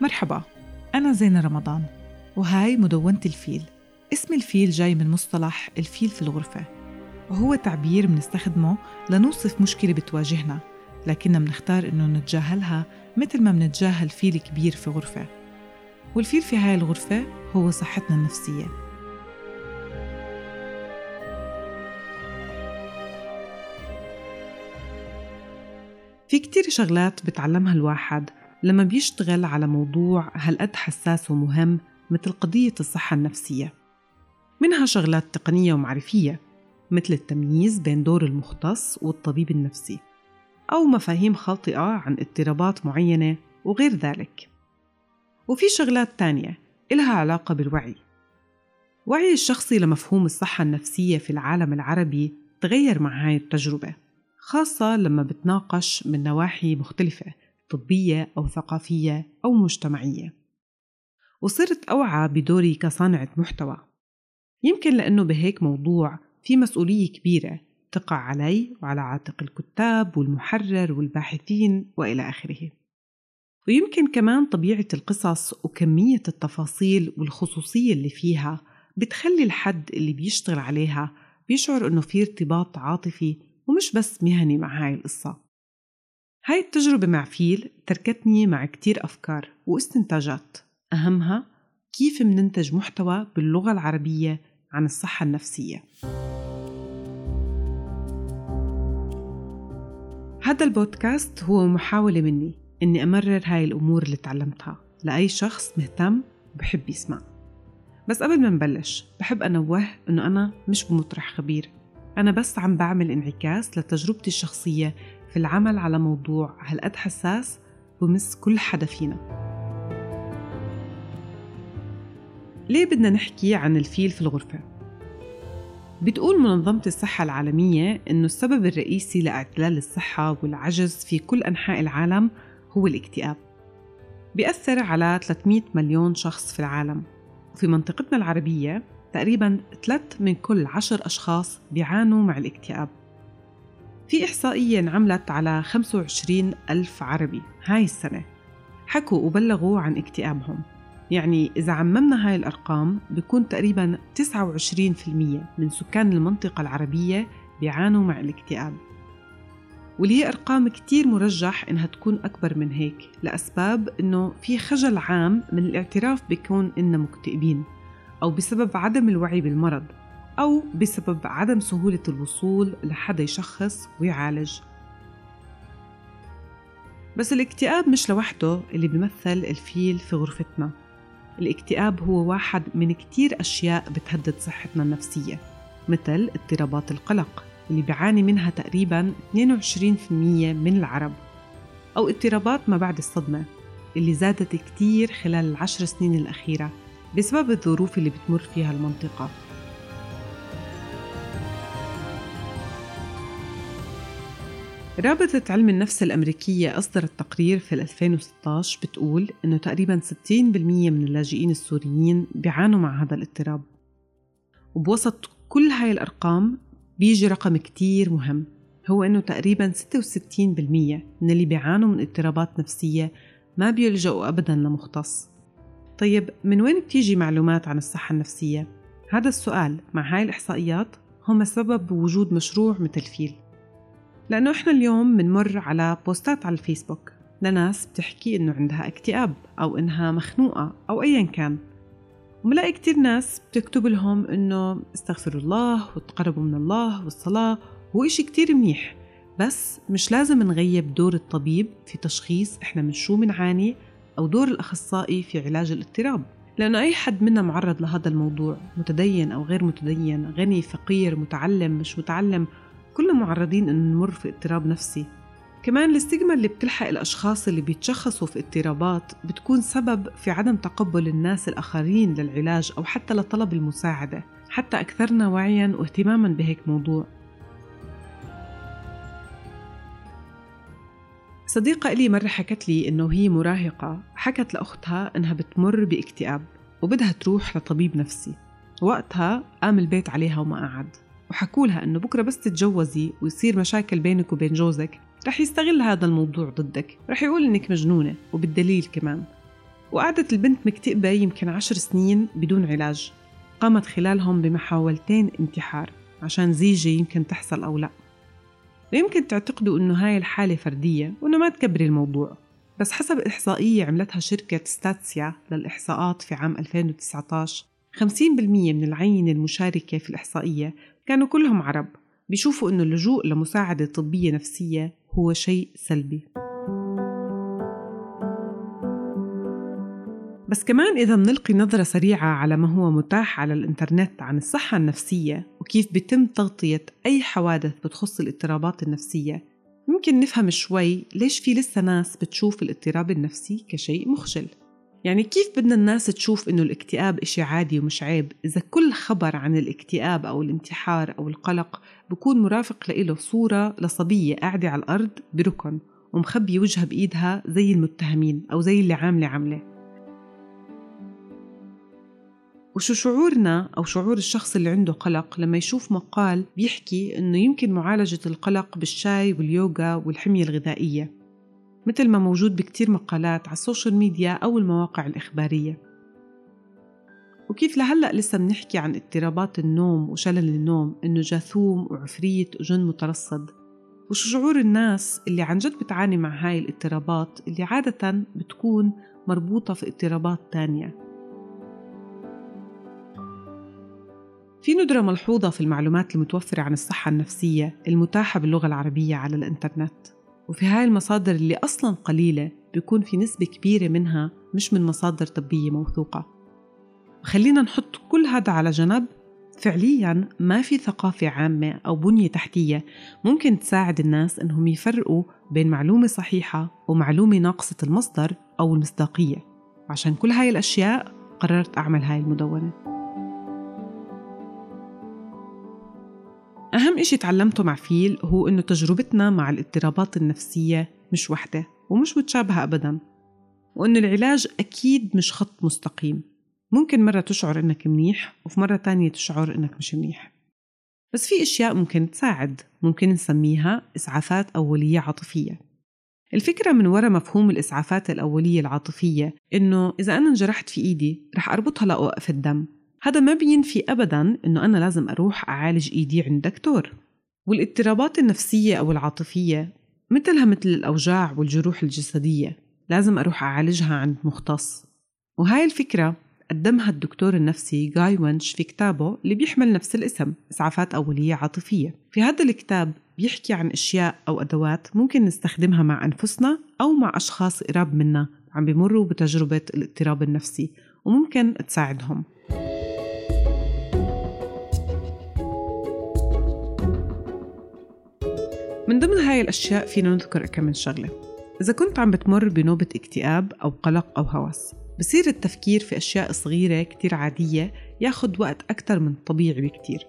مرحبا أنا زينة رمضان وهاي مدونة الفيل. اسم الفيل جاي من مصطلح الفيل في الغرفة وهو تعبير بنستخدمه لنوصف مشكلة بتواجهنا لكننا بنختار إنه نتجاهلها مثل ما بنتجاهل فيل كبير في غرفة. والفيل في هاي الغرفة هو صحتنا النفسية. في كتير شغلات بتعلمها الواحد لما بيشتغل على موضوع هالقد حساس ومهم مثل قضية الصحة النفسية. منها شغلات تقنية ومعرفية مثل التمييز بين دور المختص والطبيب النفسي أو مفاهيم خاطئة عن اضطرابات معينة وغير ذلك. وفي شغلات تانية إلها علاقة بالوعي. وعي الشخصي لمفهوم الصحة النفسية في العالم العربي تغير مع هاي التجربة خاصة لما بتناقش من نواحي مختلفة طبية أو ثقافية أو مجتمعية. وصرت أوعى بدوري كصانعة محتوى. يمكن لأنه بهيك موضوع في مسؤولية كبيرة تقع علي وعلى عاتق الكتاب والمحرر والباحثين وإلى آخره. ويمكن كمان طبيعة القصص وكمية التفاصيل والخصوصية اللي فيها بتخلي الحد اللي بيشتغل عليها بيشعر إنه في ارتباط عاطفي ومش بس مهني مع هاي القصة. هاي التجربة مع فيل تركتني مع كتير أفكار واستنتاجات. أهمها كيف مننتج محتوى باللغة العربية عن الصحة النفسية. هذا البودكاست هو محاولة مني إني أمرر هاي الأمور اللي تعلمتها لأي شخص مهتم وبحب يسمع. بس قبل ما نبلش بحب أنوه إنه أنا مش بمطرح خبير. أنا بس عم بعمل انعكاس لتجربتي الشخصية في العمل على موضوع هالقد حساس بمس كل حدا فينا؟ ليه بدنا نحكي عن الفيل في الغرفة؟ بتقول منظمة الصحة العالمية إنه السبب الرئيسي لإعتلال الصحة والعجز في كل أنحاء العالم هو الاكتئاب. بيأثر على 300 مليون شخص في العالم. وفي منطقتنا العربية تقريبا 3 من كل 10 أشخاص بيعانوا مع الاكتئاب. في إحصائية انعملت على 25 ألف عربي هاي السنة. حكوا وبلغوا عن اكتئابهم. يعني إذا عممنا هاي الأرقام بيكون تقريبا 29% من سكان المنطقة العربية بيعانوا مع الاكتئاب. واللي هي أرقام كتير مرجح إنها تكون أكبر من هيك لأسباب إنه في خجل عام من الاعتراف بكون إننا مكتئبين أو بسبب عدم الوعي بالمرض. أو بسبب عدم سهولة الوصول لحدا يشخص ويعالج. بس الاكتئاب مش لوحده اللي بيمثل الفيل في غرفتنا. الاكتئاب هو واحد من كتير أشياء بتهدد صحتنا النفسية مثل اضطرابات القلق اللي بيعاني منها تقريبا 22% من العرب أو اضطرابات ما بعد الصدمة اللي زادت كتير خلال العشر سنين الأخيرة بسبب الظروف اللي بتمر فيها المنطقة. رابطة علم النفس الأمريكية أصدرت تقرير في 2016 بتقول إنه تقريبا 60% من اللاجئين السوريين بيعانوا مع هذا الاضطراب. وبوسط كل هاي الأرقام بيجي رقم كتير مهم هو إنه تقريبا 66% من اللي بيعانوا من اضطرابات نفسية ما بيلجأوا أبدا لمختص. طيب من وين بتيجي معلومات عن الصحة النفسية؟ هذا السؤال مع هاي الإحصائيات هم سبب بوجود مشروع مثل فيل. لأنه إحنا اليوم بنمر على بوستات على الفيسبوك. لناس بتحكي إنه عندها اكتئاب أو إنها مخنوقة أو أيا كان. وملاقي كتير ناس بتكتب لهم إنه استغفروا الله وتقربوا من الله والصلاة هو إشي كتير منيح. بس مش لازم نغيب دور الطبيب في تشخيص إحنا من شو بنعاني أو دور الأخصائي في علاج الاضطراب. لأنه أي حد منا معرض لهذا الموضوع متدين أو غير متدين غني فقير متعلم مش متعلم كلنا معرضين إنه نمر في اضطراب نفسي. كمان الاستجمة اللي بتلحق الأشخاص اللي بيتشخصوا في اضطرابات بتكون سبب في عدم تقبل الناس الآخرين للعلاج أو حتى لطلب المساعدة حتى أكثرنا وعيا واهتماما بهيك موضوع. صديقة إلي مرة حكت لي إنه هي مراهقة حكت لأختها إنها بتمر باكتئاب وبدها تروح لطبيب نفسي. وقتها قام البيت عليها وما قعد. وحكوا لها إنه بكرة بس تتجوزي ويصير مشاكل بينك وبين جوزك رح يستغل هذا الموضوع ضدك رح يقول إنك مجنونة وبالدليل كمان. وقعدت البنت مكتئبة يمكن عشر سنين بدون علاج قامت خلالهم بمحاولتين انتحار عشان زيجة يمكن تحصل أو لا. ويمكن تعتقدوا إنه هاي الحالة فردية وإنه ما تكبري الموضوع بس حسب إحصائية عملتها شركة ستاتسيا للإحصاءات في عام 2019 50% من العينة المشاركة في الإحصائية كانوا كلهم عرب بيشوفوا إنه اللجوء لمساعدة طبية نفسية هو شيء سلبي. بس كمان إذا بنلقي نظرة سريعة على ما هو متاح على الإنترنت عن الصحة النفسية وكيف بيتم تغطية أي حوادث بتخص الاضطرابات النفسية ممكن نفهم شوي ليش في لسه ناس بتشوف الاضطراب النفسي كشيء مخجل. يعني كيف بدنا الناس تشوف إنه الاكتئاب إشي عادي ومش عيب؟ إذا كل خبر عن الاكتئاب أو الانتحار أو القلق بكون مرافق لإله صورة لصبية قاعدة على الأرض بركن ومخبية وجهها بإيدها زي المتهمين أو زي اللي عاملة عملة. وشو شعورنا أو شعور الشخص اللي عنده قلق لما يشوف مقال بيحكي إنه يمكن معالجة القلق بالشاي واليوغا والحمية الغذائية؟ مثل ما موجود بكتير مقالات على ال social media أو المواقع الإخبارية. وكيف لهلأ لسه بنحكي عن اضطرابات النوم وشلل النوم إنه جاثوم وعفريت وجن مترصد؟ وشو شعور الناس اللي عن جد بتعاني مع هاي الاضطرابات اللي عادة بتكون مربوطة في اضطرابات تانية؟ في ندرة ملحوظة في المعلومات المتوفرة عن الصحة النفسية المتاحة باللغة العربية على الإنترنت. وفي هاي المصادر اللي أصلا قليلة بيكون في نسبة كبيرة منها مش من مصادر طبية موثوقة. خلينا نحط كل هذا على جنب. فعليا ما في ثقافة عامة أو بنية تحتية ممكن تساعد الناس إنهم يفرقوا بين معلومة صحيحة ومعلومة ناقصة المصدر أو المصداقية. عشان كل هاي الأشياء قررت أعمل هاي المدونة. أهم إشي تعلمته مع فيل هو إنه تجربتنا مع الاضطرابات النفسية مش وحدة ومش متشابهة أبدا وإنه العلاج أكيد مش خط مستقيم. ممكن مرة تشعر إنك منيح وفي مرة تانية تشعر إنك مش منيح. بس في أشياء ممكن تساعد ممكن نسميها إسعافات أولية عاطفية. الفكرة من وراء مفهوم الإسعافات الأولية العاطفية إنه إذا أنا انجرحت في إيدي رح أربطها لأوقف الدم. هذا ما بينفي أبدا أنه أنا لازم أروح أعالج إيدي عند دكتور. والاضطرابات النفسية أو العاطفية مثلها مثل الأوجاع والجروح الجسدية لازم أروح أعالجها عند مختص. وهاي الفكرة قدمها الدكتور النفسي جاي وينش في كتابه اللي بيحمل نفس الاسم إسعافات أولية عاطفية. في هذا الكتاب بيحكي عن أشياء أو أدوات ممكن نستخدمها مع أنفسنا أو مع أشخاص قراب منا عم بيمروا بتجربة الاضطراب النفسي وممكن تساعدهم. من ضمن هاي الأشياء فينا نذكر كم من شغلة. إذا كنت عم بتمر بنوبة اكتئاب أو قلق أو هوس بصير التفكير في أشياء صغيرة كتير عادية ياخد وقت أكتر من الطبيعي بكتير.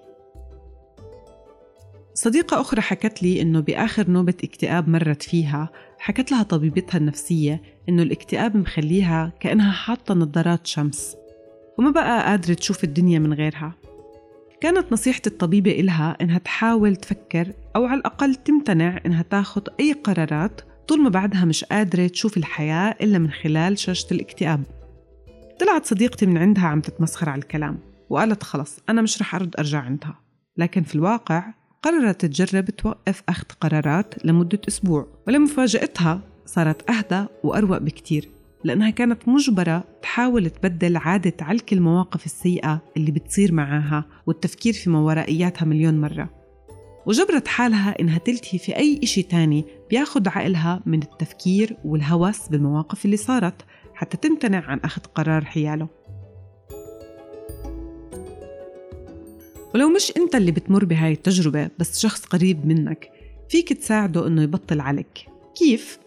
صديقة أخرى حكت لي إنه بآخر نوبة اكتئاب مرت فيها حكت لها طبيبتها النفسية إنه الاكتئاب مخليها كأنها حاطة نظارات شمس. وما بقى قادرة تشوف الدنيا من غيرها. كانت نصيحة الطبيبة إلها إنها تحاول تفكر أو على الأقل تمتنع إنها تاخد أي قرارات طول ما بعدها مش قادرة تشوف الحياة إلا من خلال شاشة الاكتئاب. طلعت صديقتي من عندها عم تتمسخر على الكلام وقالت خلص أنا مش رح أرد أرجع عندها. لكن في الواقع قررت تجرب توقف أخذ قرارات لمدة أسبوع ولمفاجأتها صارت أهدى وأروق بكتير لأنها كانت مجبرة تحاول تبدل عادة علك المواقف السيئة اللي بتصير معاها والتفكير في مورائياتها مليون مرة. وجبرت حالها إنها تلتهي في أي إشي تاني بياخد عقلها من التفكير والهوس بالمواقف اللي صارت حتى تمتنع عن أخذ قرار حياله. ولو مش أنت اللي بتمر بهاي التجربة بس شخص قريب منك فيك تساعده إنه يبطل عليك. كيف؟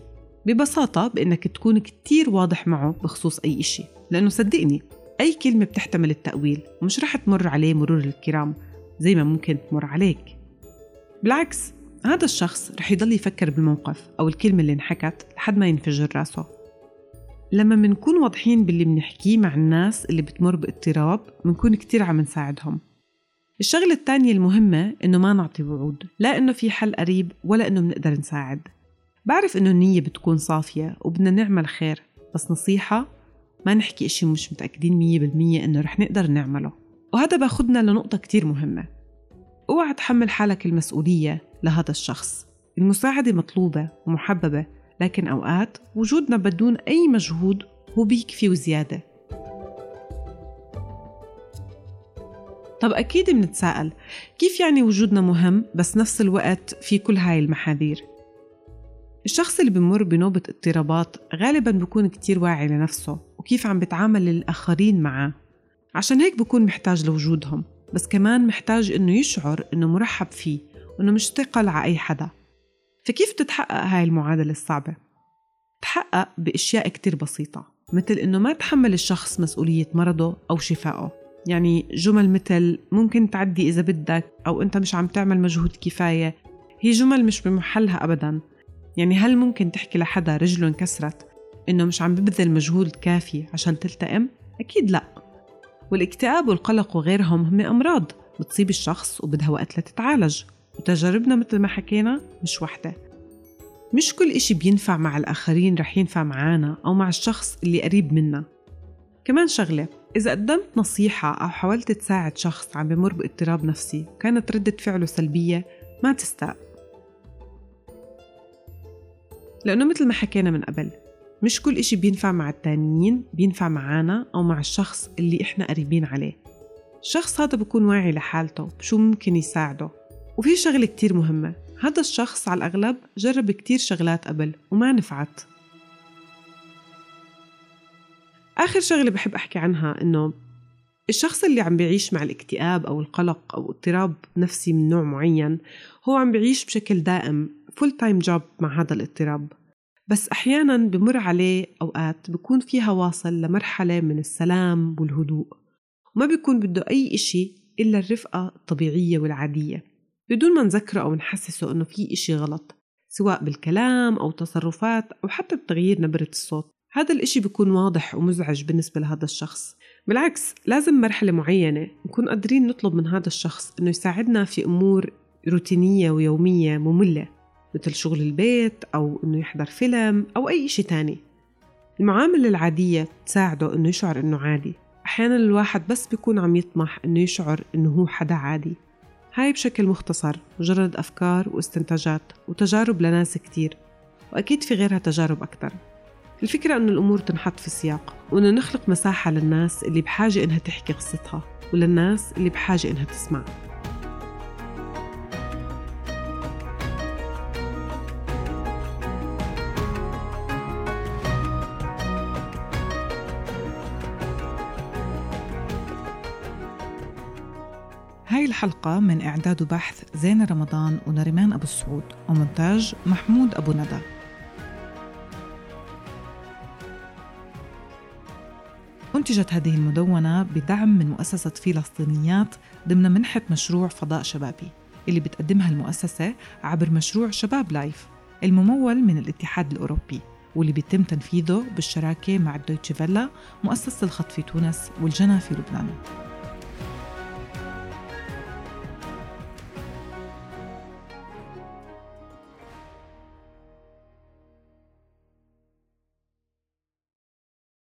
ببساطة بإنك تكون كتير واضح معه بخصوص أي إشي لأنه صدقني أي كلمة بتحتمل التأويل ومش رح تمر عليه مرور الكرام زي ما ممكن تمر عليك. بالعكس هذا الشخص رح يضل يفكر بالموقف أو الكلمة اللي انحكت لحد ما ينفجر راسه. لما منكون واضحين باللي بنحكيه مع الناس اللي بتمر باضطراب منكون كتير عم نساعدهم. الشغلة الثانية المهمة إنه ما نعطي وعود لا إنه في حل قريب ولا إنه بنقدر نساعد. بعرف إنه النية بتكون صافية وبدنا نعمل خير بس نصيحة ما نحكي إشي مش متأكدين مية بالمية إنه رح نقدر نعمله. وهذا باخدنا لنقطة كتير مهمة. أوعى تحمل حالك المسؤولية لهذا الشخص. المساعدة مطلوبة ومحببة لكن أوقات وجودنا بدون أي مجهود هو بيكفي وزيادة. طب أكيد بنتساءل كيف يعني وجودنا مهم بس نفس الوقت في كل هاي المحاذير؟ الشخص اللي بمر بنوبة اضطرابات غالبا بيكون كتير واعي لنفسه وكيف عم بتعامل الآخرين معاه عشان هيك بكون محتاج لوجودهم بس كمان محتاج إنه يشعر إنه مرحب فيه وإنه مش ثقل على أي حدا. فكيف تتحقق هاي المعادلة الصعبة؟ تحقق بأشياء كتير بسيطة مثل إنه ما تحمل الشخص مسؤولية مرضه أو شفائه. يعني جمل مثل ممكن تعدي إذا بدك أو أنت مش عم تعمل مجهود كفاية هي جمل مش بمحلها أبدا. يعني هل ممكن تحكي لحدا رجله انكسرت إنه مش عم ببذل مجهود كافي عشان تلتئم؟ أكيد لأ. والاكتئاب والقلق وغيرهم هم أمراض بتصيب الشخص وبدها وقت لتتعالج. وتجاربنا مثل ما حكينا مش وحدة. مش كل إشي بينفع مع الآخرين رح ينفع معانا أو مع الشخص اللي قريب منا. كمان شغلة إذا قدمت نصيحة أو حاولت تساعد شخص عم بمر باضطراب نفسي وكانت ردة فعله سلبية ما تستاء. لأنه مثل ما حكينا من قبل مش كل إشي بينفع مع التانيين بينفع معانا أو مع الشخص اللي إحنا قريبين عليه. الشخص هذا بكون واعي لحالته بشو ممكن يساعده. وفي شغلة كتير مهمة هذا الشخص على الأغلب جرب كتير شغلات قبل وما نفعت. آخر شغلة بحب أحكي عنها إنه الشخص اللي عم بيعيش مع الاكتئاب أو القلق أو اضطراب نفسي من نوع معين هو عم بيعيش بشكل دائم full time job مع هذا الاضطراب. بس أحيانا بمر عليه أوقات بكون فيها واصل لمرحلة من السلام والهدوء. وما بيكون بده أي إشي إلا الرفقة الطبيعية والعادية. بدون ما نذكره أو نحسسه إنه في إشي غلط سواء بالكلام أو تصرفات أو حتى بتغيير نبرة الصوت. هذا الإشي بيكون واضح ومزعج بالنسبة لهذا الشخص. بالعكس لازم مرحلة معينة نكون قادرين نطلب من هذا الشخص إنه يساعدنا في أمور روتينية ويومية مملة مثل شغل البيت أو إنه يحضر فيلم أو أي إشي تاني. المعاملة العادية تساعده إنه يشعر إنه عادي. أحيانا الواحد بس بيكون عم يطمح إنه يشعر إنه هو حدا عادي. هاي بشكل مختصر مجرد أفكار واستنتاجات وتجارب لناس كتير. وأكيد في غيرها تجارب أكتر. الفكرة أنه الأمور تنحط في سياق وأنه نخلق مساحة للناس اللي بحاجة إنها تحكي قصتها وللناس اللي بحاجة إنها تسمع. هاي الحلقة من إعداد وبحث زينة رمضان ونريمان أبو السعود ومونتاج محمود أبو ندى. أنتجت هذه المدونة بدعم من مؤسسة فلسطينيات ضمن منحة مشروع فضاء شبابي اللي بتقدمها المؤسسة عبر مشروع شباب لايف الممول من الاتحاد الأوروبي واللي بيتم تنفيذه بالشراكة مع الدويتشي فيلا مؤسسة الخط في تونس والجنة في لبنان.